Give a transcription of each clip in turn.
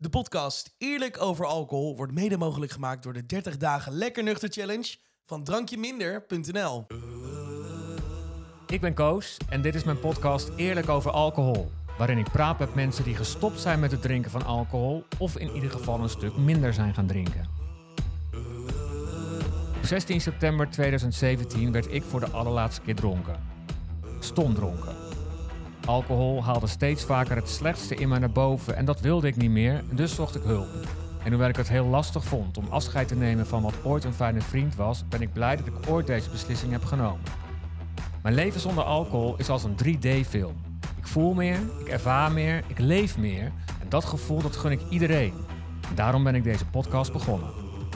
De podcast Eerlijk over alcohol wordt mede mogelijk gemaakt door de 30 dagen Lekker Nuchter Challenge van drankjeminder.nl. Ik ben Koos en dit is mijn podcast Eerlijk over alcohol. Waarin ik praat met mensen die gestopt zijn met het drinken van alcohol of in ieder geval een stuk minder zijn gaan drinken. Op 16 september 2017 werd ik voor de allerlaatste keer dronken. Stom dronken. Alcohol haalde steeds vaker het slechtste in mij naar boven en dat wilde ik niet meer, dus zocht ik hulp. En hoewel ik het heel lastig vond om afscheid te nemen van wat ooit een fijne vriend was, ben ik blij dat ik ooit deze beslissing heb genomen. Mijn leven zonder alcohol is als een 3D-film. Ik voel meer, ik ervaar meer, ik leef meer en dat gevoel dat gun ik iedereen. En daarom ben ik deze podcast begonnen.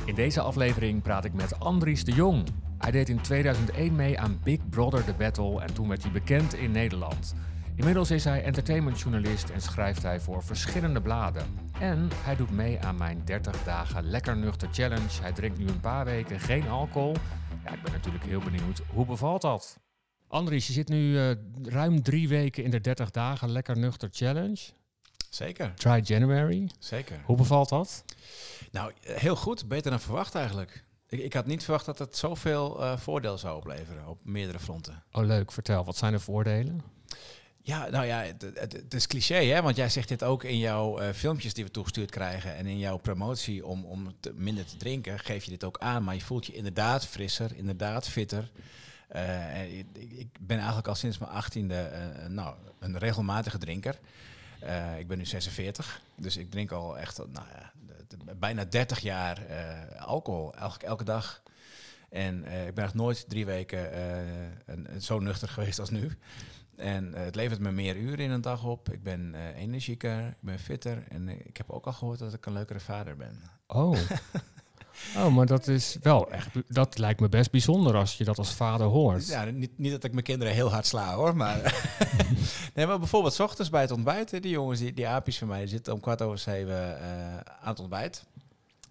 In deze aflevering praat ik met Andries de Jong. Hij deed in 2001 mee aan Big Brother The Battle en toen werd hij bekend in Nederland. Inmiddels is hij entertainmentjournalist en schrijft hij voor verschillende bladen. En hij doet mee aan mijn 30 dagen lekker nuchter challenge. Hij drinkt nu een paar weken geen alcohol. Ja, ik ben natuurlijk heel benieuwd, hoe bevalt dat? Andries, je zit nu eh, ruim drie weken in de 30 dagen lekker nuchter challenge. Zeker, Try January. zeker. Hoe bevalt dat? Nou, heel goed. Beter dan verwacht eigenlijk. Ik, ik had niet verwacht dat het zoveel eh, voordeel zou opleveren op meerdere fronten. Oh, leuk. Vertel, wat zijn de voordelen? Ja, nou ja, het, is cliché, hè? Want jij zegt dit ook in jouw eh, filmpjes die we toegestuurd krijgen en in jouw promotie om, om minder te drinken, geef je dit ook aan. Maar je voelt je inderdaad frisser, inderdaad fitter. Eh, ik, ben eigenlijk al sinds mijn achttiende eh, nou, een regelmatige drinker. Ik ben nu 46, dus ik drink al echt nou ja, bijna 30 jaar alcohol, eigenlijk elke dag. En ik ben echt nooit drie weken zo nuchter geweest als nu. En eh, het levert me meer uren in een dag op. Ik ben eh, energieker, ik ben fitter. En eh, ik heb ook al gehoord dat ik een leukere vader ben. Oh. Oh, maar dat is wel echt. Dat lijkt me best bijzonder als je dat als vader hoort. Ja, niet, niet dat ik mijn kinderen heel hard sla hoor, maar... nee, maar bijvoorbeeld 's ochtends bij het ontbijt. Die jongens, die, die aapjes van mij, zitten om kwart over zeven aan het ontbijt.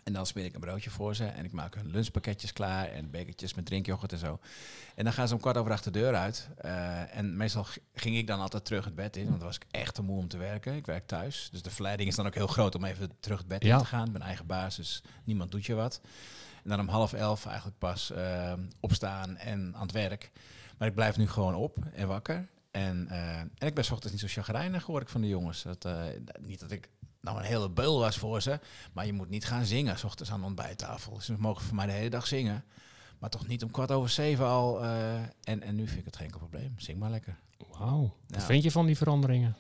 En dan smeer ik een broodje voor ze en ik maak hun lunchpakketjes klaar en bekertjes met drinkyoghurt en zo. En dan gaan ze om kwart over acht de deur uit. Eh, en meestal ging ik dan altijd terug het bed in, want dan was ik echt te moe om te werken. Ik werk thuis, dus de verleiding is dan ook heel groot om even terug het bed Ja. in te gaan. Ben eigen baas, dus niemand doet je wat. En dan om half elf eigenlijk pas eh, opstaan en aan het werk. Maar ik blijf nu gewoon op en wakker. En, eh, en ik ben 's ochtends niet zo chagrijnig, hoor ik van de jongens. Dat, niet dat ik nou een hele beul was voor ze, maar je moet niet gaan zingen 's ochtends aan de ontbijttafel. Ze mogen voor mij de hele dag zingen. Maar toch niet om kwart over zeven al. eh, en, en nu vind ik het geen probleem. Zing maar lekker. Wauw. Wat vind je van die veranderingen?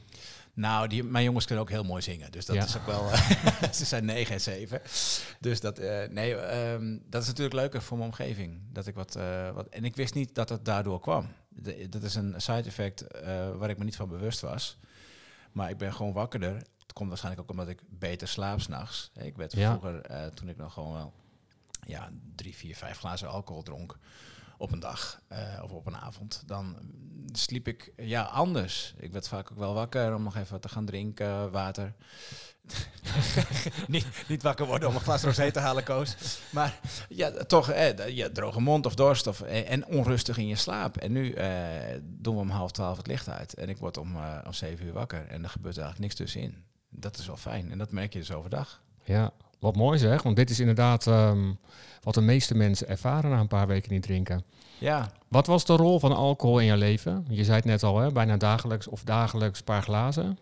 Nou, die, mijn jongens kunnen ook heel mooi zingen. Dus dat Ja. is ook wel... ze zijn negen en zeven. Dus dat, eh, nee, ehm, dat is natuurlijk leuker voor mijn omgeving. Dat ik wat, eh, wat... En ik wist niet dat het daardoor kwam. De- dat is een side effect waar ik me niet van bewust was. Maar ik ben gewoon wakkerder. Het komt waarschijnlijk ook omdat ik beter slaap s'nachts. Ik werd Ja. vroeger, eh, toen ik nog gewoon wel ja, drie, vier, vijf glazen alcohol dronk op een dag eh, of op een avond, dan sliep ik ja, anders. Ik werd vaak ook wel wakker om nog even wat te gaan drinken, water. niet, niet wakker worden om een glas rosé te halen, Koos. Maar ja, toch eh, ja, droge mond of dorst of, eh, en onrustig in je slaap. En nu eh, doen we om half twaalf het licht uit. En ik word om, om zeven uur wakker. En er gebeurt eigenlijk niks tussenin. Dat is wel fijn. En dat merk je dus overdag. Ja, wat mooi zeg. Want dit is inderdaad ehm, wat de meeste mensen ervaren na een paar weken niet drinken. Ja, Wat was de rol van alcohol in je leven? Je zei het net al, hè? bijna dagelijks of dagelijks een paar glazen.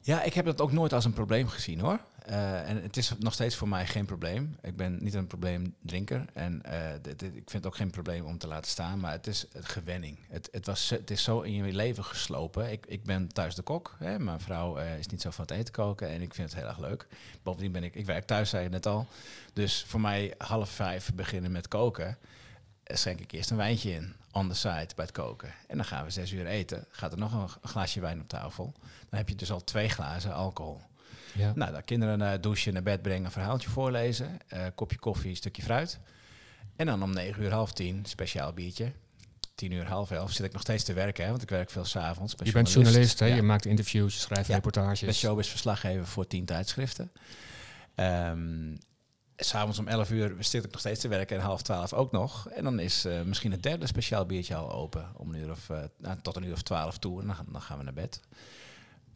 Ja, ik heb dat ook nooit als een probleem gezien hoor. Eh, en het is nog steeds voor mij geen probleem. Ik ben niet een probleemdrinker. En eh, ik vind het ook geen probleem om te laten staan. Maar het is het gewenning. Het, het, was, het is zo in je leven geslopen. Ik, ik ben thuis de kok. Hè. Mijn vrouw eh, is niet zo van het eten koken. En ik vind het heel erg leuk. Bovendien ben ik, ik werk thuis, zei je net al. Dus voor mij half vijf beginnen met koken. Schenk ik eerst een wijntje in, on the side, bij het koken. En dan gaan we zes uur eten. Gaat er nog een glaasje wijn op tafel. Dan heb je dus al twee glazen alcohol. Ja. Nou, dan kinderen naar douchen, naar bed brengen, een verhaaltje voorlezen. eh, kopje koffie, stukje fruit. En dan om negen uur, half tien, speciaal biertje. Tien uur, half elf zit ik nog steeds te werken, hè, want ik werk veel s'avonds. je bent journalist, hè? Ja. je maakt interviews, je schrijft Ja, Ik ben reportages. showbiz verslaggever voor tien tijdschriften. Ehm S'avonds om 11 uur zit ik nog steeds te werken en half twaalf ook nog. En dan is eh, misschien het derde speciaal biertje al open. Om een uur of, eh, nou, tot een uur of twaalf toe. En dan, dan gaan we naar bed.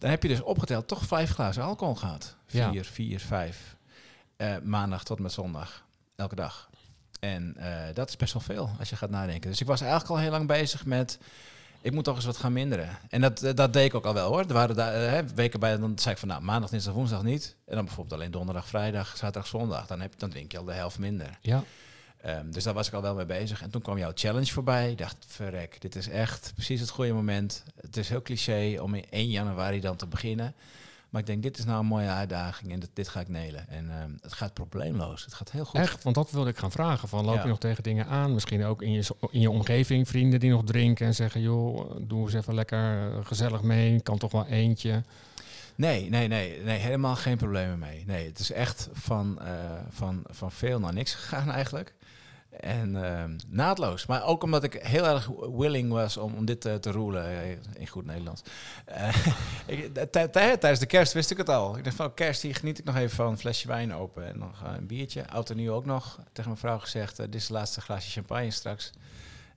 Dan heb je dus opgeteld toch vijf glazen alcohol gehad. Ja. Vier, vier, vijf. Eh, maandag tot met zondag. Elke dag. En eh, dat is best wel veel als je gaat nadenken. Dus ik was eigenlijk al heel lang bezig met... Ik moet toch eens wat gaan minderen. En dat, eh, dat deed ik ook al wel hoor. Er waren daar, hè, weken bij, dan zei ik van nou, maandag, dinsdag, woensdag niet. En dan bijvoorbeeld alleen donderdag, vrijdag, zaterdag, zondag. Dan, heb, dan drink je al de helft minder. Ja. Ehm, dus daar was ik al wel mee bezig. En toen kwam jouw challenge voorbij. Ik dacht, verrek, dit is echt precies het goede moment. Het is heel cliché om in 1 januari dan te beginnen. Maar ik denk, dit is nou een mooie uitdaging en dit, dit ga ik nelen. En ehm, het gaat probleemloos. Het gaat heel goed. Echt, want dat wilde ik gaan vragen. Van, loop Ja. je nog tegen dingen aan? Misschien ook in je, in je omgeving vrienden die nog drinken en zeggen... joh, doe eens even lekker eh, gezellig mee. Kan toch wel eentje. Nee, nee, nee, nee, helemaal geen problemen mee. Nee, het is echt van, eh, van, van veel naar niks gegaan eigenlijk. En ehm, naadloos. Maar ook omdat ik heel erg willing was om, om dit eh, te roelen eh, in goed Nederlands. Eh, tijdens de kerst wist ik het al. Ik dacht van oh, kerst, hier geniet ik nog even van een flesje wijn open. En nog een biertje. Oud en ook nog. Tegen mijn vrouw gezegd, dit is het laatste glaasje champagne straks.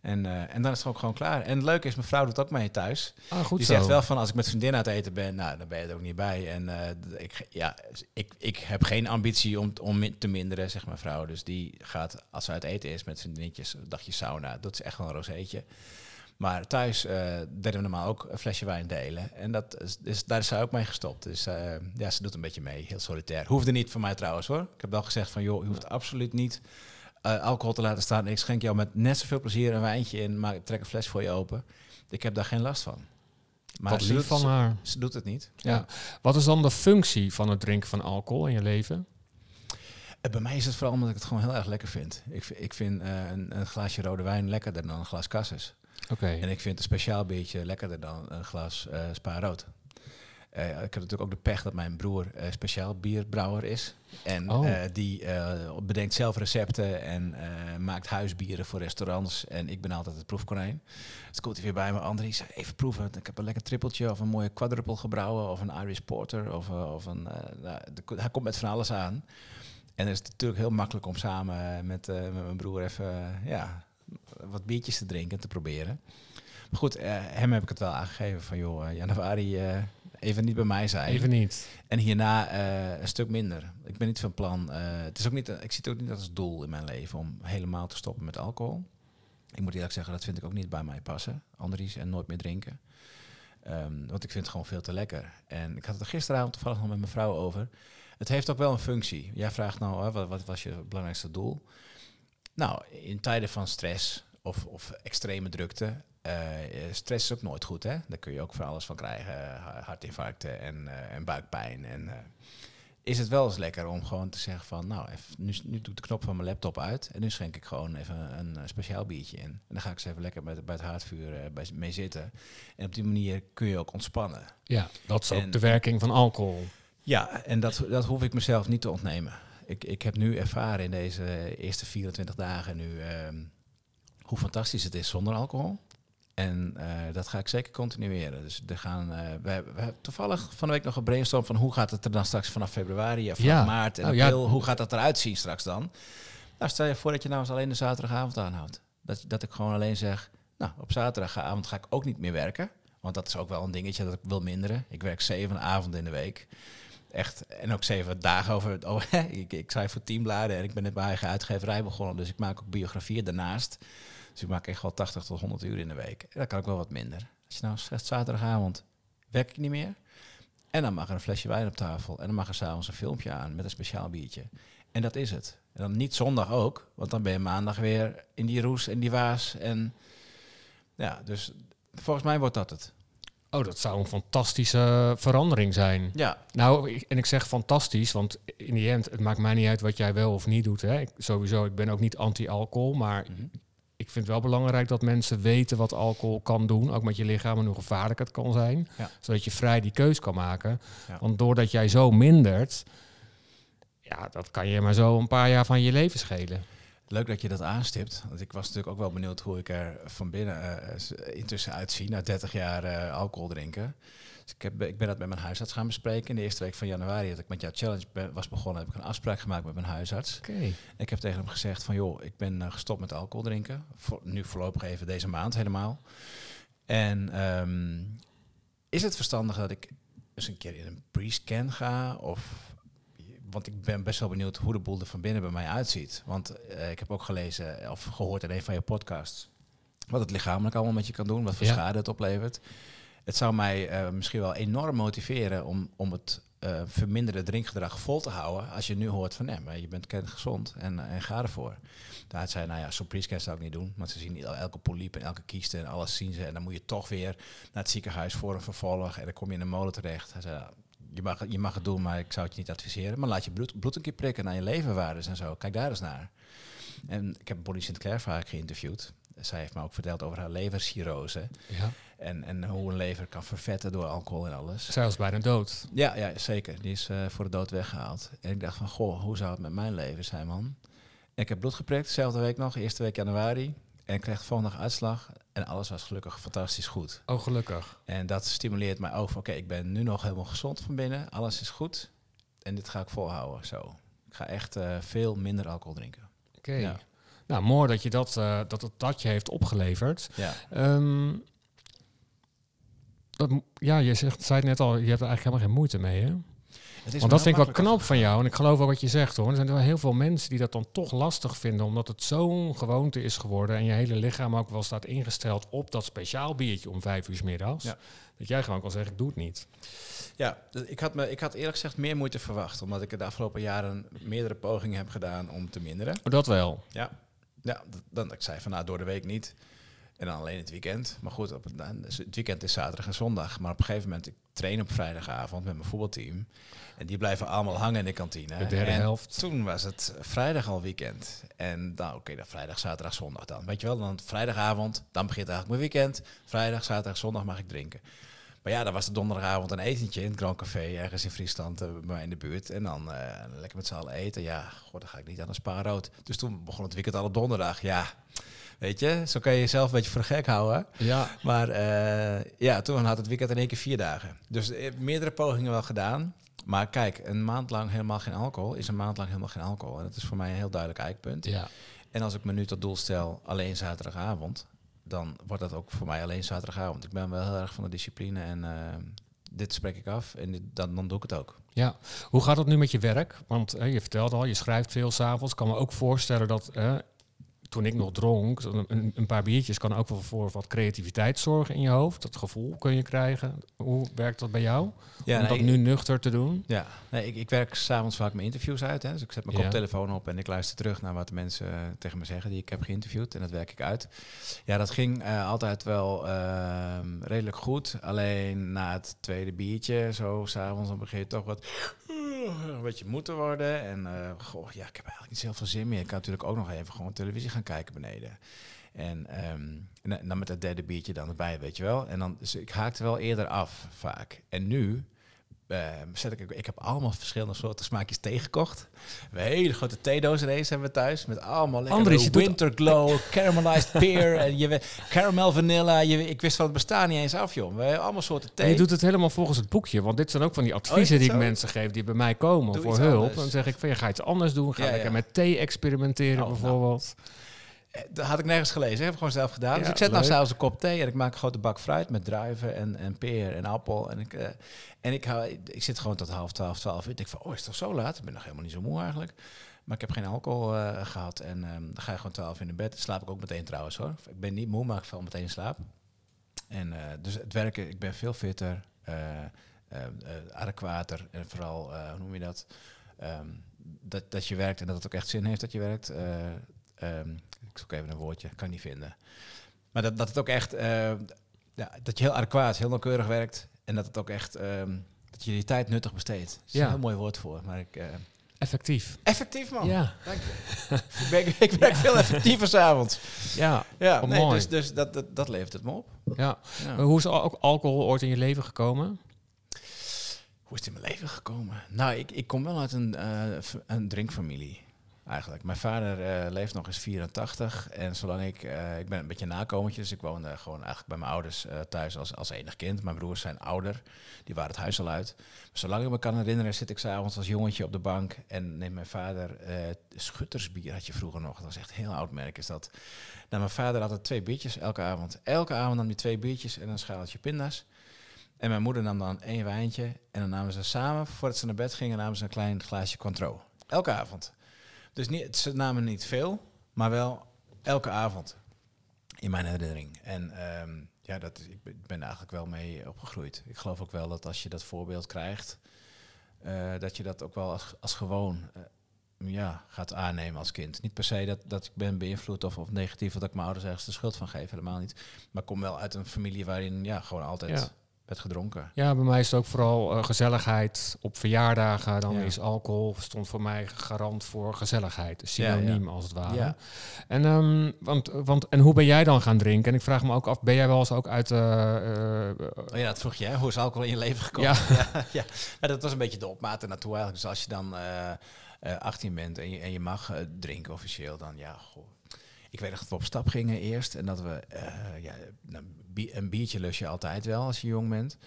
En, eh, en dan is het ook gewoon klaar. En het leuke is, mijn vrouw doet ook mee thuis. Ah, goed Die zo. zegt wel van als ik met vriendinnen uit eten ben, nou, dan ben je er ook niet bij. En eh, ik, ja, ik, ik heb geen ambitie om, om te minderen, zegt mijn vrouw. Dus die gaat, als ze uit eten is met vriendinnetjes, een dagje sauna, dat is echt wel een rozeetje. Maar thuis deden we normaal ook een flesje wijn delen. En dat is, dus daar is zij ook mee gestopt. Dus ja, ze doet een beetje mee, heel solitair. Hoefde niet van mij trouwens hoor. Ik heb wel gezegd van joh, je hoeft absoluut niet eh, alcohol te laten staan. Ik schenk jou met net zoveel plezier een wijntje in, maar ik trek een fles voor je open. Ik heb daar geen last van. Maar Wat ze lief doet- van ze- haar. ze doet het niet. Ja. Wat is dan de functie van het drinken van alcohol in je leven? Eh, Bij mij is het vooral omdat ik het gewoon heel erg lekker vind. Ik, vind- ik vind eh, een, een glaasje rode wijn lekkerder dan een glas cassis. Oké. En ik vind een speciaal biertje lekkerder dan een glas eh spa rood. Eh, ik heb natuurlijk ook de pech dat mijn broer eh, speciaal bierbrouwer is. En Oh. eh, die bedenkt zelf recepten en maakt huisbieren voor restaurants. En ik ben altijd het proefkonijn. Dus komt hij weer bij me, Andries, even proeven. Ik heb een lekker trippeltje of een mooie quadruple gebrouwen of een Irish Porter. Of, of een, nou, de- hij komt met van alles aan. En het is natuurlijk heel makkelijk om samen met, met mijn broer even ja, wat biertjes te drinken, te proberen. Maar goed, hem heb ik het wel aangegeven van joh, januari even niet bij mij zijn. Even niet. En hierna eh, een stuk minder. Ik ben niet van plan. eh, het is ook niet, ik zie het ook niet als doel in mijn leven om helemaal te stoppen met alcohol. Ik moet eerlijk zeggen, dat vind ik ook niet bij mij passen. Andries en nooit meer drinken. Ehm, want ik vind het gewoon veel te lekker. En ik had het er gisteravond toevallig nog met mijn vrouw over. Het heeft ook wel een functie. Jij vraagt nou, hè, wat, wat was je belangrijkste doel? Nou, in tijden van stress of, of extreme drukte. Eh, stress is ook nooit goed, hè? Daar kun je ook van alles van krijgen. ha- Hartinfarcten en, eh, en buikpijn. En eh, is het wel eens lekker om gewoon te zeggen van... Nou, even, nu, nu doe ik de knop van mijn laptop uit... en nu schenk ik gewoon even een, eh, speciaal biertje in. En dan ga ik eens even lekker met, bij het haardvuur eh, bij, mee zitten. En op die manier kun je ook ontspannen. Ja, dat is ook de werking van alcohol. Ja, en dat, dat hoef ik mezelf niet te ontnemen. Ik, ik heb nu ervaren in deze eerste 24 dagen nu ehm, hoe fantastisch het is zonder alcohol. En eh, dat ga ik zeker continueren. Dus er gaan, eh, we, hebben, we hebben toevallig van de week nog een brainstorm van hoe gaat het er dan straks vanaf februari of Ja. maart en ja. april, hoe gaat dat eruit zien straks dan? Nou, stel je voor dat je nou eens alleen de zaterdagavond aanhoudt. Dat, dat ik gewoon alleen zeg, nou, op zaterdagavond ga ik ook niet meer werken. Want dat is ook wel een dingetje dat ik wil minderen. Ik werk zeven avonden in de week. Echt, en ook zeven dagen over. Oh, ik, ik schrijf voor teambladen en ik ben net bij eigen uitgeverij begonnen. Dus ik maak ook biografieën daarnaast. Dus ik maak echt wel 80 tot 100 uur in de week. En dat kan ook wel wat minder. Als je nou zegt zaterdagavond werk ik niet meer. En dan mag er een flesje wijn op tafel. En dan mag er s'avonds een filmpje aan met een speciaal biertje. En dat is het. En dan niet zondag ook. Want dan ben je maandag weer in die roes en die waas. En ja, dus volgens mij wordt dat het. Oh, dat zou een fantastische verandering zijn. Ja, Nou, ik- en ik zeg fantastisch, want in die end, het maakt mij niet uit wat jij wel of niet doet. Hè. Ik, sowieso, ik ben ook niet anti-alcohol, maar Mhm. ik vind het wel belangrijk dat mensen weten wat alcohol kan doen, ook met je lichaam en hoe gevaarlijk het kan zijn, Ja. zodat je vrij die keus kan maken. Ja. Want doordat jij zo mindert, ja, dat kan je maar zo een paar jaar van je leven schelen. Leuk dat je dat aanstipt. Want ik was natuurlijk ook wel benieuwd hoe ik er van binnen s- intussen uitzie na 30 jaar eh, alcohol drinken. Dus ik, heb, ik ben dat met mijn huisarts gaan bespreken. In de eerste week van januari dat ik met jouw challenge ben- was begonnen, heb ik een afspraak gemaakt met mijn huisarts. Oké. Ik heb tegen hem gezegd van joh, ik ben eh, gestopt met alcohol drinken. Voor, nu voorlopig even deze maand helemaal. En ehm, is het verstandig dat ik eens een keer in een pre-scan ga. Of, want ik ben best wel benieuwd hoe de boel er van binnen bij mij uitziet. Want eh, ik heb ook gelezen of gehoord in een van je podcasts... wat het lichamelijk allemaal met je kan doen, wat voor Ja. schade het oplevert. Het zou mij eh, misschien wel enorm motiveren om, om het eh, verminderde drinkgedrag vol te houden. Als je nu hoort van nee, maar je bent gezond en, en ga ervoor. Daar zei nou ja, zo'n zou ik niet doen. Want ze zien el- elke polyp en elke kieste en alles zien ze. En dan moet je toch weer naar het ziekenhuis voor een vervolg. En dan kom je in een molen terecht. Hij zei, "Nou, je mag, het- je mag het doen, maar ik zou het je niet adviseren. Maar laat je bloed, bloed een keer prikken naar je leverwaardes en zo. Kijk daar eens naar. En ik heb Bonnie Sinclair vaak geïnterviewd. Zij heeft me ook verteld over haar levercirrose. Ja. En, en hoe een lever kan vervetten door alcohol en alles. Zij was bijna dood. Ja, ja zeker. Die is eh, voor de dood weggehaald. En ik dacht van, goh, hoe zou het met mijn leven zijn, man? En ik heb bloed geprikt, dezelfde week nog, eerste week januari. En ik kreeg de volgende uitslag. En alles was gelukkig fantastisch goed. Oh, gelukkig. En dat stimuleert mij ook oké, ik ben nu nog helemaal gezond van binnen. Alles is goed. En dit ga ik volhouden, zo. Ik ga echt eh, veel minder alcohol drinken. Oké. Ja. Nou, mooi dat je dat, eh, dat het dat je heeft opgeleverd. Ja. Ehm, dat, ja, je zegt, zei het net al, je hebt er eigenlijk helemaal geen moeite mee, hè? Want dat vind ik wel knap van jou. En ik geloof ook wat je zegt hoor. Er zijn wel heel veel mensen die dat dan toch lastig vinden. Omdat het zo'n gewoonte is geworden. En je hele lichaam ook wel staat ingesteld op dat speciaal biertje om vijf uur 's middags. Ja. Dat jij gewoon kan zeggen, ik doe het niet. Ja, ik had, me, ik had eerlijk gezegd meer moeite verwacht. Omdat ik de afgelopen jaren meerdere pogingen heb gedaan om te minderen. Dat wel. Ja, ja dan ik zei van nou door de week niet. En dan alleen het weekend. Maar goed, op het, nou, dus het weekend is zaterdag en zondag. Maar op een gegeven moment, ik train op vrijdagavond met mijn voetbalteam. En die blijven allemaal hangen in de kantine. De derde en helft. Toen was het vrijdag al weekend. En nou, oké, dan vrijdag, zaterdag, zondag dan. Weet je wel, dan vrijdagavond, dan begint eigenlijk mijn weekend. Vrijdag, zaterdag, zondag mag ik drinken. Maar ja, dan was het donderdagavond een etentje in het Grand Café, ergens in Friesland, eh, bij mij in de buurt. En dan eh, lekker met z'n allen eten. Ja, god, dan ga ik niet aan een spaarrood. Dus toen begon het weekend al op donderdag. Ja, weet je, zo kan je jezelf een beetje voor gek houden. Ja. Maar eh, ja, toen had het weekend in één keer vier dagen. Dus eh, meerdere pogingen wel gedaan. Maar kijk, een maand lang helemaal geen alcohol is een maand lang helemaal geen alcohol. En dat is voor mij een heel duidelijk eikpunt. Ja. En als ik me nu tot doel stel alleen zaterdagavond, dan wordt dat ook voor mij alleen zaterdagavond. Ik ben wel heel erg van de discipline en eh, dit spreek ik af en dit, dan, dan doe ik het ook. Ja, hoe gaat het nu met je werk? Want eh, je vertelde al, je schrijft veel s'avonds. Ik kan me ook voorstellen dat eh, toen ik nog dronk, een, een- paar biertjes kan ook wel voor wat creativiteit zorgen in je hoofd. Dat gevoel kun je krijgen. Hoe werkt dat bij jou? Ja, Om dat nu nuchter te doen? Ja, nee, ik, ik werk s'avonds vaak mijn interviews uit. Hè. Dus ik zet mijn Ja. koptelefoon op en ik luister terug naar wat de mensen eh, tegen me zeggen die ik heb geïnterviewd. En dat werk ik uit. Ja, dat ging eh, altijd wel ehm, redelijk goed. Alleen na het tweede biertje, zo s'avonds, dan begin je toch wat een beetje moe te worden. En eh, goh, ja, ik heb eigenlijk niet zo heel veel zin meer. Ik kan natuurlijk ook nog even gewoon televisie gaan kijken beneden. En, ehm, en dan met dat derde biertje dan erbij, weet je wel. En dan, dus ik haakte wel eerder af, vaak. En nu zet ik, ik heb allemaal verschillende soorten smaakjes tegengekocht. Een hele grote theedoos ineens hebben we thuis. Met allemaal lekkere Andries, winter glow, caramelized pear, en je, caramel vanilla. Je, ik wist van het bestaan niet eens af, joh. We hebben allemaal soorten En thee. je doet het helemaal volgens het boekje. Want dit zijn ook van die adviezen dat die ik mensen geef die bij mij komen Doe voor hulp. anders. Dan zeg ik van, je ga iets anders doen. Ga Ja, lekker ja. met thee experimenteren Oh, nou. bijvoorbeeld. Dat had ik nergens gelezen. Ik heb gewoon zelf gedaan. Ja, dus ik zet nou s'avonds een kop thee en ik maak een grote bak fruit met druiven en, en peer en appel. En ik, eh, en ik, hou, ik zit gewoon tot half twaalf, twaalf uur. Ik denk van, oh, is het toch zo laat? Ik ben nog helemaal niet zo moe eigenlijk. Maar ik heb geen alcohol eh, gehad. En ehm, dan ga je gewoon twaalf in de bed. Dan slaap ik ook meteen trouwens hoor. Ik ben niet moe, maar ik val meteen in slaap. En eh, dus het werken, ik ben veel fitter, eh eh, eh, adequater en vooral, eh, hoe noem je dat? Ehm, dat? Dat je werkt en dat het ook echt zin heeft dat je werkt. Eh, ehm, ik zoek even een woordje, kan niet vinden. Maar dat, dat het ook echt, eh, ja, dat je heel adequaat, heel nauwkeurig werkt. En dat het ook echt, ehm, dat je je tijd nuttig besteedt. Dat is Ja. een heel mooi woord voor. Maar ik, eh, Effectief. effectief man. Ja. Dank je. ik, werk, ik werk veel effectiever s'avonds. Ja. Ja, Oh, nee, mooi. dus, dus dat, dat, dat levert het me op. ja. Ja. Hoe is al- alcohol ooit in je leven gekomen? Hoe is het in mijn leven gekomen? Nou, ik, ik kom wel uit een, eh, een drinkfamilie. Eigenlijk. Mijn vader eh, leeft nog eens 84. En zolang ik... eh, ik ben een beetje nakomertje. Dus ik woonde gewoon eigenlijk bij mijn ouders eh, thuis als, als enig kind. Mijn broers zijn ouder. Die waren het huis al uit. Maar zolang ik me kan herinneren zit ik s'avonds als jongetje op de bank. En neemt mijn vader... schuttersbier had je vroeger nog. Dat was echt heel oud merk is dat. Nou, mijn vader had er twee biertjes elke avond. Elke avond nam hij twee biertjes en een schaaltje pinda's. En mijn moeder nam dan één wijntje. En dan namen ze samen, voordat ze naar bed gingen, namen ze een klein glaasje Cointreau. Elke avond. Dus niet, ze namen niet veel, maar wel elke avond. In mijn herinnering. En ehm, ja, dat, ik ben- eigenlijk wel mee opgegroeid. Ik geloof ook wel dat als je dat voorbeeld krijgt, eh, dat je dat ook wel als, als gewoon eh, ja, gaat aannemen als kind. Niet per se dat, dat ik ben beïnvloed of, of negatief, dat ik mijn ouders ergens de schuld van geef. Helemaal niet. Maar ik kom wel uit een familie waarin ja, gewoon altijd. Werd gedronken. Ja, bij mij is het ook vooral eh, gezelligheid. Op verjaardagen, dan Ja. is alcohol stond voor mij garant voor gezelligheid. Een Ja, ja. Synoniem als het ware. Ja. En, ehm, want, want, en hoe ben jij dan gaan drinken? En ik vraag me ook af, ben jij wel eens ook uit... eh, eh, Oh ja, dat vroeg je, hè? hoe is alcohol in je leven gekomen? Ja. Maar dat was een beetje de opmaat ernaartoe eigenlijk. Dus als je dan eh, eh, 18 bent en je, en je mag eh, drinken officieel, dan ja, goh. Ik weet nog dat we op stap gingen eerst en dat we, eh, ja, nou, een biertje lus je altijd wel als je jong bent.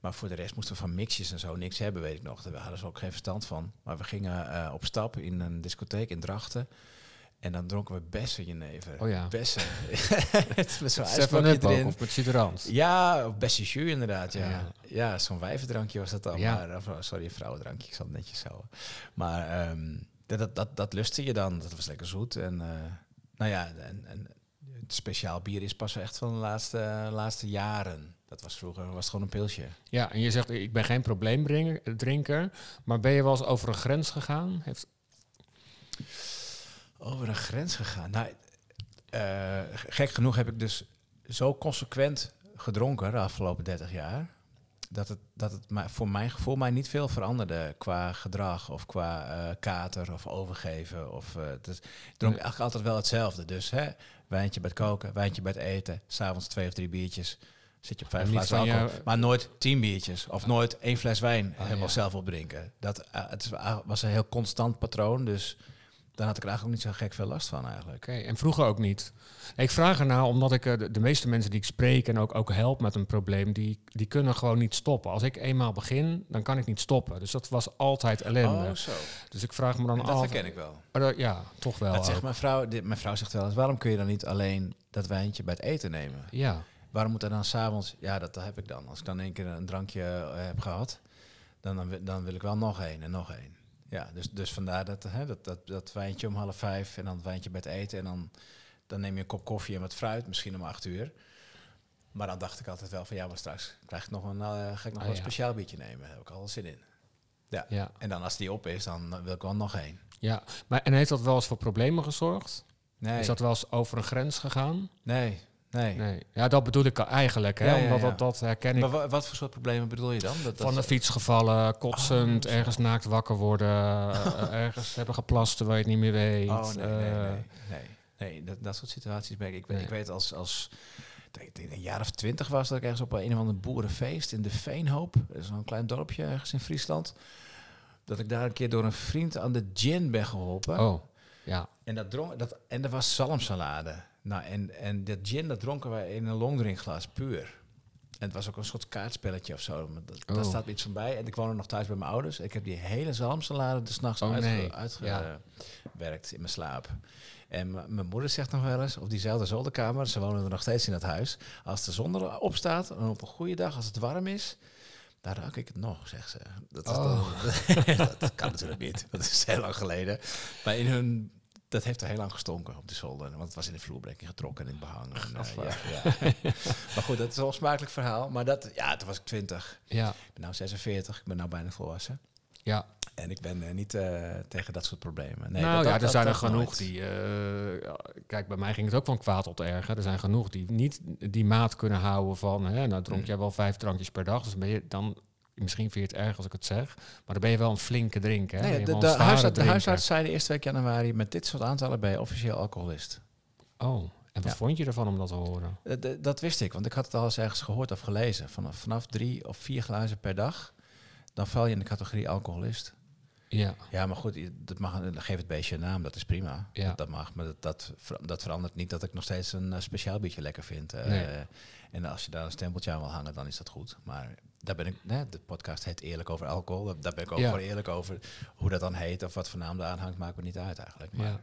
Maar voor de rest moesten we van mixjes en zo niks hebben, weet ik nog. Daar hadden ze ook geen verstand van. Maar we gingen eh, op stap in een discotheek in Drachten. En dan dronken we bessen jenever. Oh ja. Bessen. Met zo'n ijsblokje erin. of met citrant? Ja, of Bessie Jus inderdaad, ja. Ja. Ja, zo'n wijvendrankje was dat dan. Ja. Maar, of, sorry, een vrouwendrankje, ik zal het netjes houden. Maar ehm, dat, dat, dat, dat lustte je dan, dat was lekker zoet. En eh, nou ja, en, en speciaal bier is pas echt van de laatste, laatste jaren. Dat was vroeger, was het gewoon een pilsje. Ja, en je zegt, ik ben geen probleemdrinker. Maar ben je wel eens over een grens gegaan? Heeft, Over een grens gegaan. Nou, eh, gek genoeg heb ik dus zo consequent gedronken de afgelopen 30 jaar. Dat het, dat het voor mijn gevoel mij niet veel veranderde qua gedrag of qua eh, kater of overgeven. Of, het is- ik dronk eigenlijk altijd wel hetzelfde. Dus hè, wijntje bij het koken, wijntje bij het eten, s'avonds twee of drie biertjes. Zit je op vijf glazen alcohol. jou- Maar nooit tien biertjes. Of nooit één fles wijn Ah, helemaal ja. zelf opdrinken. Dat, eh, het was een heel constant patroon. Dus daar had ik er eigenlijk ook niet zo gek veel last van eigenlijk. Oké, en vroeger ook niet. Ik vraag ernaar omdat ik eh, de, de meeste mensen die ik spreek en ook, ook help met een probleem, die, die kunnen gewoon niet stoppen. Als ik eenmaal begin, dan kan ik niet stoppen. Dus dat was altijd ellende. Oh, zo. Dus ik vraag me dan Dat af. herken ik wel. Maar dat- ja, toch wel. Dat zegt mijn vrouw, dit, mijn vrouw zegt wel eens, waarom kun je dan niet alleen dat wijntje bij het eten nemen? Ja, Waarom moet er dan s'avonds, ja dat, dat heb ik dan. Als ik dan één keer een drankje eh, heb gehad, dan, dan, dan wil ik wel nog één en nog één. Ja, dus, dus vandaar dat, hè, dat, dat, dat wijntje om half vijf en dan het wijntje bij het eten. En dan, dan neem je een kop koffie en wat fruit, misschien om acht uur. Maar dan dacht ik altijd wel van ja, maar straks krijg ik nog een, eh, ga ik nog Ah, een ja. speciaal biertje nemen. Daar heb ik al zin in. Ja. ja, En dan als die op is, dan wil ik wel nog één. ja. Maar, en heeft dat wel eens voor problemen gezorgd? Nee, Is dat wel eens over een grens gegaan? nee, nee. Nee. Ja, dat bedoel ik eigenlijk. Hè? Ja, ja, Omdat. Dat, dat herken ik. Maar wa- wat voor soort problemen bedoel je dan? Dat, dat Van de fiets gevallen, kotsend, Oh, zo. ergens naakt wakker worden, eh, ergens hebben geplast terwijl je het niet meer weet. Oh, nee, nee, eh, nee. Nee, nee dat, dat soort situaties ben ik. Ik, ik weet als, als ik denk een jaar of twintig was dat ik ergens op een of ander boerenfeest in de Veenhoop, dat is een klein dorpje ergens in Friesland, dat ik daar een keer door een vriend aan de gin ben geholpen. Oh, ja. En dat dronk, dat, en er was zalmsalade. Nou, en, en dat gin, dat dronken wij in een longdrinkglas puur. En het was ook een soort kaartspelletje of zo. Maar dat, Daar Oh. staat iets van bij. En ik woonde nog thuis bij mijn ouders. Ik heb die hele zalmsalade de s'nachts Oh, nee. uitgewerkt Ja. in mijn slaap. En mijn moeder zegt nog wel eens, op diezelfde zolderkamer, ze wonen er nog steeds in dat huis. Als de zon erop staat, en op een goede dag, als het warm is, dan ruik ik het nog, zegt ze. Dat, is Oh. dan- dat kan natuurlijk niet. Dat is heel lang geleden. Maar in hun, dat heeft er heel lang gestonken op de zolder. Want het was in de vloerbrekking getrokken en in behang. En, eh, ja, ja. maar goed, dat is wel een smakelijk verhaal. Maar dat, ja, toen was ik 20. Ja, Ik ben nu 46, ik ben nu bijna volwassen. ja. En ik ben eh, niet eh, tegen dat soort problemen. Nee, nou dat- ja, dat- er zijn er genoeg nooit. die... kijk, bij mij ging het ook van kwaad tot erger. Er zijn genoeg die niet die maat kunnen houden van... Hè, nou dronk Mm. jij wel vijf drankjes per dag. Dus ben je dan... Misschien vind je het erg als ik het zeg. Maar dan ben je wel een flinke drinker. Nee, de, de, huisarts, de huisarts zei de eerste week januari... met dit soort aantallen ben je officieel alcoholist. Oh, en wat Ja. vond je ervan om dat te horen? Eh, dat wist ik, want ik had het al eens ergens gehoord of gelezen. Vanaf, vanaf drie of vier glazen per dag... dan val je in de categorie alcoholist. Ja, Ja, maar goed, dat mag, geef het beestje een naam, dat is prima. Ja. Dat, dat mag, maar dat, dat, ver- dat verandert niet dat ik nog steeds een eh, speciaal biertje lekker vind. Eh, Nee. En als je daar een stempeltje aan wil hangen, dan is dat goed. Maar daar ben ik, né, de podcast heet Eerlijk over alcohol. Daar- Daar ben ik ook Ja. gewoon eerlijk over. Hoe dat dan heet of wat voor naam daar aan hangt, maakt me niet uit eigenlijk. Maar, ja.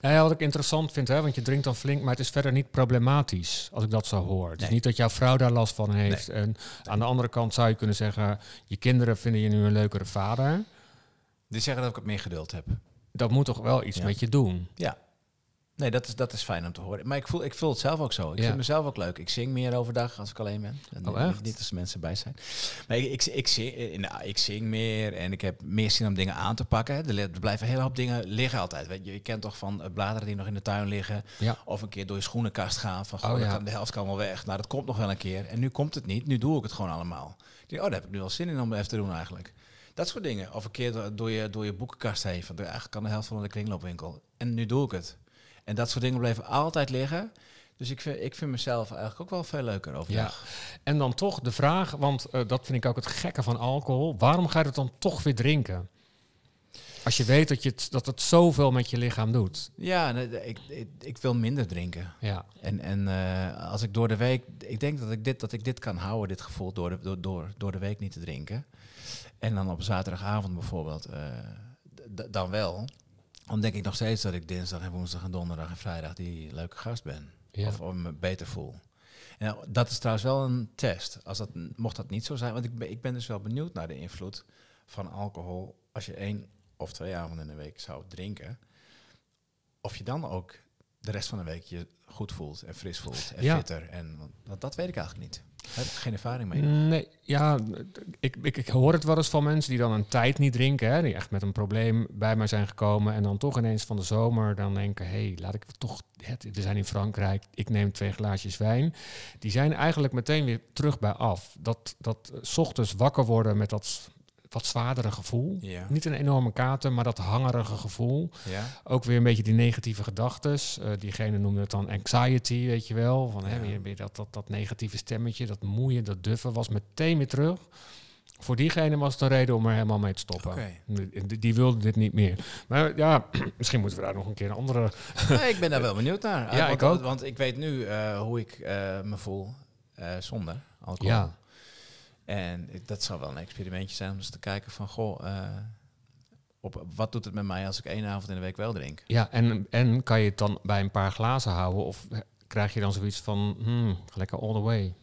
Nou ja, wat ik interessant vind, hè, want je drinkt dan flink, maar het is verder niet problematisch als ik dat zo hoor. Het is Nee. niet dat jouw vrouw daar last van heeft. En aan de andere kant zou je kunnen zeggen, je kinderen vinden je nu een leukere vader. Die zeggen dat ik wat meer geduld heb. Dat moet toch wel iets Ja. met je doen. Ja. Nee, dat is, dat is fijn om te horen. Maar ik voel, ik voel het zelf ook zo. Ik Ja. vind mezelf ook leuk. Ik zing meer overdag als ik alleen ben. En Oh, niet- echt? Niet als er mensen bij zijn. Maar ik, ik, ik, zing, eh, nou, ik zing meer en ik heb meer zin om dingen aan te pakken. Er, li- er blijven een hele hoop dingen liggen altijd. Weet je, je kent toch van eh, bladeren die nog in de tuin liggen. Ja. Of een keer door je schoenenkast gaan. Van, goh, Oh, ja. de helft kan wel weg. Nou, dat komt nog wel een keer. En nu komt het niet. Nu doe ik het gewoon allemaal. Ik denk, oh, daar heb ik nu wel zin in om even te doen eigenlijk. Dat soort dingen. Of een keer door- je, door je boekenkast heen. Van, eigenlijk kan de helft van de kringloopwinkel. En nu doe ik het. En dat soort dingen blijven altijd liggen. Dus ik vind, ik vind mezelf eigenlijk ook wel veel leuker overdag. En dan toch de vraag, want eh, dat vind ik ook het gekke van alcohol. Waarom ga je het dan toch weer drinken? Als je weet dat, je het, dat het zoveel met je lichaam doet. Ja, ik, ik, ik wil minder drinken. Ja, En, en eh, als ik door de week, ik denk dat ik dit, dat ik dit kan houden, dit gevoel, door de, door, door, door de week niet te drinken. En dan op zaterdagavond bijvoorbeeld, eh, dan wel. Dan denk ik nog steeds dat ik dinsdag en woensdag en donderdag en vrijdag die leuke gast ben. Ja. Of, of me beter voel. En dat is trouwens wel een test. Als dat, mocht dat niet zo zijn, want ik ben, ik ben dus wel benieuwd naar de invloed van alcohol. Als je één of twee avonden in de week zou drinken. Of je dan ook de rest van de week je goed voelt en fris voelt en Ja. fitter. En want dat weet ik eigenlijk niet. Daar heb ik geen ervaring mee. Nee, ja, ik, ik, ik hoor het wel eens van mensen die dan een tijd niet drinken. Hè, die echt met een probleem bij mij zijn gekomen. En dan toch ineens van de zomer dan denken... hé, hey, laat ik toch... Het, we zijn in Frankrijk, ik neem twee glaasjes wijn. Die zijn eigenlijk meteen weer terug bij af. Dat, dat eh, 's ochtends wakker worden met dat wat zwaardere gevoel. Ja. Niet een enorme kater, maar dat hangerige gevoel. Ja? Ook weer een beetje die negatieve gedachten. diegene noemde het dan anxiety, weet je wel. Van, hè, weer, weer dat, dat, dat negatieve stemmetje, dat moeien, dat duffen, was meteen weer terug. Voor diegene was het een reden om er helemaal mee te stoppen. Die, die wilde dit niet meer. Maar ja, misschien moeten we daar nog een keer een andere... Nee, ik ben daar wel benieuwd naar. Ja, want, ik ook. Want ik weet nu eh, hoe ik eh, me voel eh, zonder alcohol. Ja, En dat zou wel een experimentje zijn om eens te kijken van... Goh, eh, op, wat doet het met mij als ik één avond in de week wel drink? ja en, en kan je het dan bij een paar glazen houden? Of krijg je dan zoiets van, hmm, lekker all the way?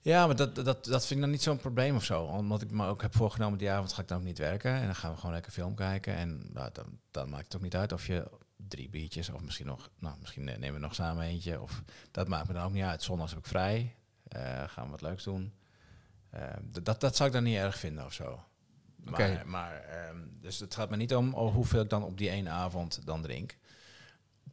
Ja, maar dat, dat, dat vind ik dan niet zo'n probleem of zo. Omdat ik me ook heb voorgenomen, die avond ga ik dan ook niet werken. En dan gaan we gewoon lekker film kijken. En nou, dan, dan maakt het ook niet uit of je drie biertjes of misschien nog... Nou, misschien nemen we nog samen eentje. Of, dat maakt me dan ook niet uit. Zondags heb ik vrij. Eh, gaan we wat leuks doen. Eh, d- dat, dat zou ik dan niet erg vinden of zo. Maar, maar ehm, dus het gaat me niet om hoeveel ik dan op die ene avond dan drink.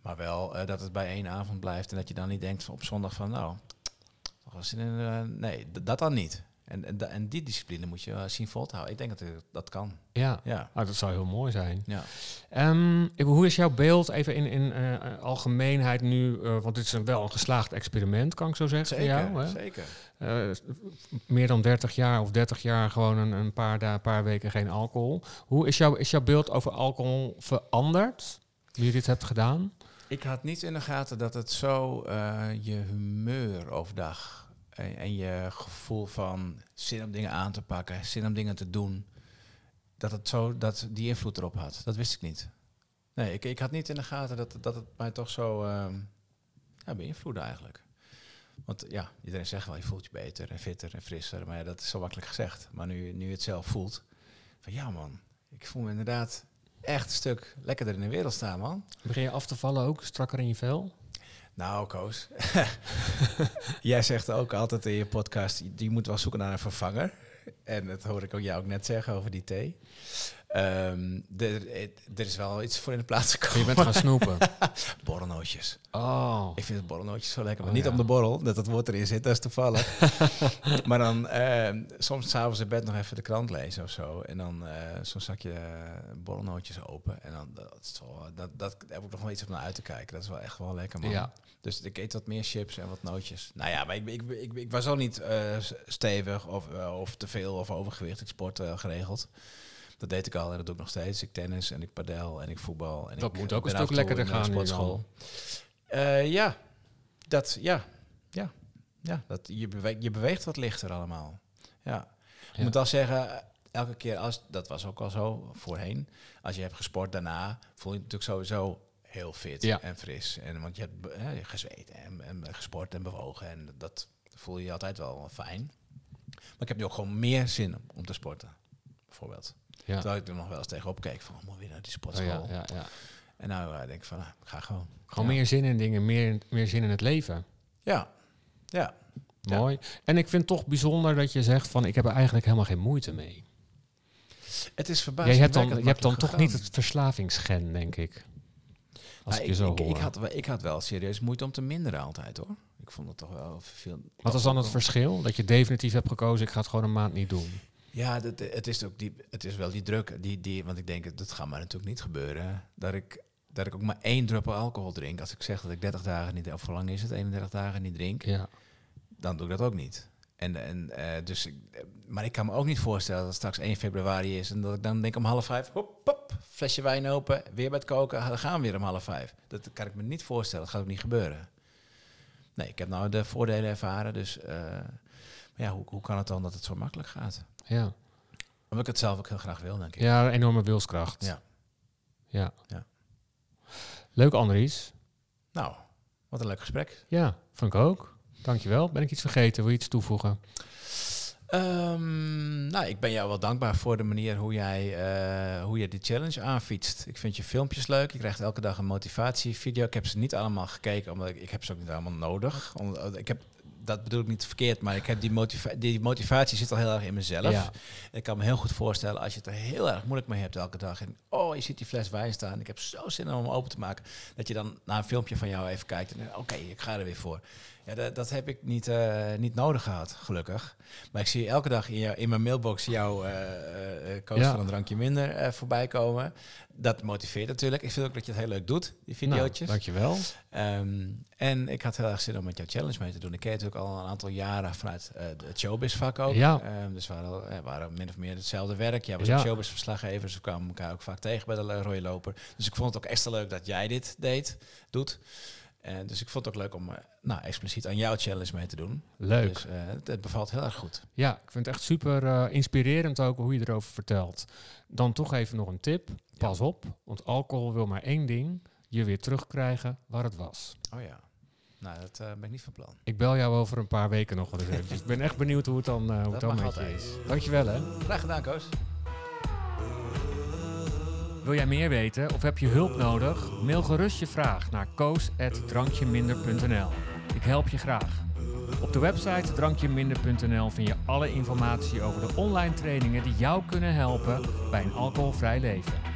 Maar wel eh, dat het bij één avond blijft. En dat je dan niet denkt van op zondag van... nou, nog wel zin in, eh, nee, dat dan niet. En, en, die discipline moet je eh, zien vol te houden. Ik denk dat dat kan. Ja, Ja. nou, dat zou heel mooi zijn. ja. Ehm, hoe is jouw beeld even in, in eh, algemeenheid nu? eh, want dit is een, wel een geslaagd experiment, kan ik zo zeggen. voor jou, hè? zeker. Meer dan 30 jaar of 30 jaar gewoon een, een paar, da- paar weken geen alcohol. Hoe is, jouw is jouw beeld over alcohol veranderd? Je dit hebt gedaan? Ik had niet in de gaten dat het zo je humeur overdag en, je gevoel van zin om dingen aan te pakken, zin om dingen te doen, dat het zo dat die invloed erop had. Dat wist ik niet. Nee, ik, ik had niet in de gaten dat, dat het mij toch zo ehm ja, beïnvloedde eigenlijk. Want ja, iedereen zegt wel, je voelt je beter en fitter en frisser. Maar ja, dat is zo makkelijk gezegd. Maar nu, nu je het zelf voelt, van ja man, ik voel me inderdaad echt een stuk lekkerder in de wereld staan man. Begin je af te vallen ook, strakker in je vel? Nou, Koos. Jij zegt ook altijd in je podcast, je- moet wel zoeken naar een vervanger. En dat hoor ik ook jou ook net zeggen over die thee. Ehm, er, er is wel iets voor in de plaats Je gekomen. bent gaan snoepen. Borrelnootjes. Oh, Ik vind het borrelnootjes zo lekker. Maar Oh, niet ja. om de borrel, dat het woord erin zit, dat is toevallig. maar dan ehm, soms s'avonds in bed nog even de krant lezen of zo. En dan eh, zo'n zakje eh, borrelnootjes open. En dan, dat, is wel, dat, dat daar heb ik nog wel iets op naar uit te kijken. Dat is wel echt wel lekker, man. ja. Dus ik eet wat meer chips en wat nootjes. Nou ja, maar ik, ik, ik, ik was ook niet eh, stevig of, eh, of te veel of overgewicht. Ik sport eh, geregeld. Dat deed ik al en dat doe ik nog steeds. Ik tennis en ik padel en ik voetbal. En Dat ik, moet eh, ook een stuk lekkerder gaan sportschool. Eh, ja, dat, ja, ja, ja. Dat, je, beweegt, je beweegt wat lichter allemaal. Ja. Ik Ja. moet wel zeggen, elke keer als, dat was ook al zo voorheen, als je hebt gesport daarna, voel je je natuurlijk sowieso heel fit Ja. en fris. En, want je hebt hè, gezweet en, en gesport en bewogen. En dat voel je je altijd wel fijn. Maar ik heb nu ook gewoon meer zin om te sporten. Bijvoorbeeld. Ja. Terwijl ik er nog wel eens tegenop keek van, oh, moet weer naar die Oh, sportschool. ja, ja, ja. En nou eh, denk ik van, nou, ga gewoon. Gewoon meer zin in dingen, meer, meer zin in het leven. Ja, ja. Mooi. En ik vind het toch bijzonder dat je zegt van ik heb er eigenlijk helemaal geen moeite mee. Het is Jij verbazend. hebt dan, je hebt dan toch niet het verslavingsgen, denk ik. Als ik je zo Nou, ik, hoor. ik, had, ik had wel serieus moeite om te minderen altijd hoor. Ik vond het toch wel veel. Wat is dan het verschil? Dat je definitief hebt gekozen, ik ga het gewoon een maand niet doen. Ja, dat, het, is ook die, het is wel die druk. Die, die, want ik denk, dat gaat maar natuurlijk niet gebeuren. Dat ik, dat ik ook maar één druppel alcohol drink. Als ik zeg dat ik 30 dagen niet, of hoe lang is het, 31 dagen niet drink, Ja. dan doe ik dat ook niet. En, en, eh, dus, ik- eh, maar ik kan me ook niet voorstellen dat het straks 1 februari is en dat ik dan denk om half vijf, hop, pop, flesje wijn open, weer bij het koken, dan gaan we weer om half vijf. Dat kan ik me niet voorstellen, dat gaat ook niet gebeuren. Nee, ik heb nou de voordelen ervaren, dus eh, maar ja, hoe, hoe kan het dan dat het zo makkelijk gaat? Ja. Omdat ik het zelf ook heel graag wil, denk ik. ja, enorme wilskracht. Ja. ja. Ja. Leuk, Andries. Nou, wat een leuk gesprek. Ja, vond ik ook. Dankjewel. Ben ik iets vergeten? Wil je iets toevoegen? Ehm, nou, ik ben jou wel dankbaar voor de manier hoe jij, eh, hoe je die challenge aanfietst. Ik vind je filmpjes leuk. Je krijgt elke dag een motivatievideo. Ik heb ze niet allemaal gekeken, omdat ik, ik heb ze ook niet allemaal nodig. Om, ik heb, dat bedoel ik niet verkeerd, maar ik heb die, motiva die motivatie zit al heel erg in mezelf. Ja. Ik kan me heel goed voorstellen als je het er heel erg moeilijk mee hebt elke dag. En oh, je ziet die fles wijn staan. Ik heb zo zin om hem open te maken. Dat je dan naar een filmpje van jou even kijkt en oké, ik ga er weer voor. Ja, dat, dat heb ik niet, eh, niet nodig gehad, gelukkig. Maar ik zie elke dag in, jou, in mijn mailbox jouw coach Ja. van een drankje minder eh, voorbij komen. Dat motiveert natuurlijk. Ik vind ook dat je het heel leuk doet, die video's. Nou, dankjewel. Ehm, en ik had heel erg zin om met jouw challenge mee te doen. Ik ken natuurlijk al een aantal jaren vanuit het showbiz-vak ook. Ja. Ehm, dus we waren, al- waren min of meer hetzelfde werk. Jij was Ja. ook showbiz-verslaggever, dus we kwamen elkaar ook vaak tegen bij de rode loper. Dus ik vond het ook extra leuk dat jij dit deed, doet. En dus ik vond het ook leuk om eh, nou, expliciet aan jouw challenge mee te doen. Leuk. Dus eh, het, het bevalt heel erg goed. Ja, ik vind het echt super eh, inspirerend ook hoe je erover vertelt. Dan toch even nog een tip. Pas op, want alcohol wil maar één ding. Je weer terugkrijgen waar het was. Oh ja. Nou, dat eh, ben ik niet van plan. Ik bel jou over een paar weken nog wel eens eventjes. Ik ben echt benieuwd hoe het dan, eh, hoe het Dat dan mag met je is. Dankjewel hè. Graag gedaan, Koos. Wil jij meer weten of heb je hulp nodig? Mail gerust je vraag naar koos.drankjeminder.nl. Ik help je graag. Op de website drankjeminder.nl vind je alle informatie over de online trainingen die jou kunnen helpen bij een alcoholvrij leven.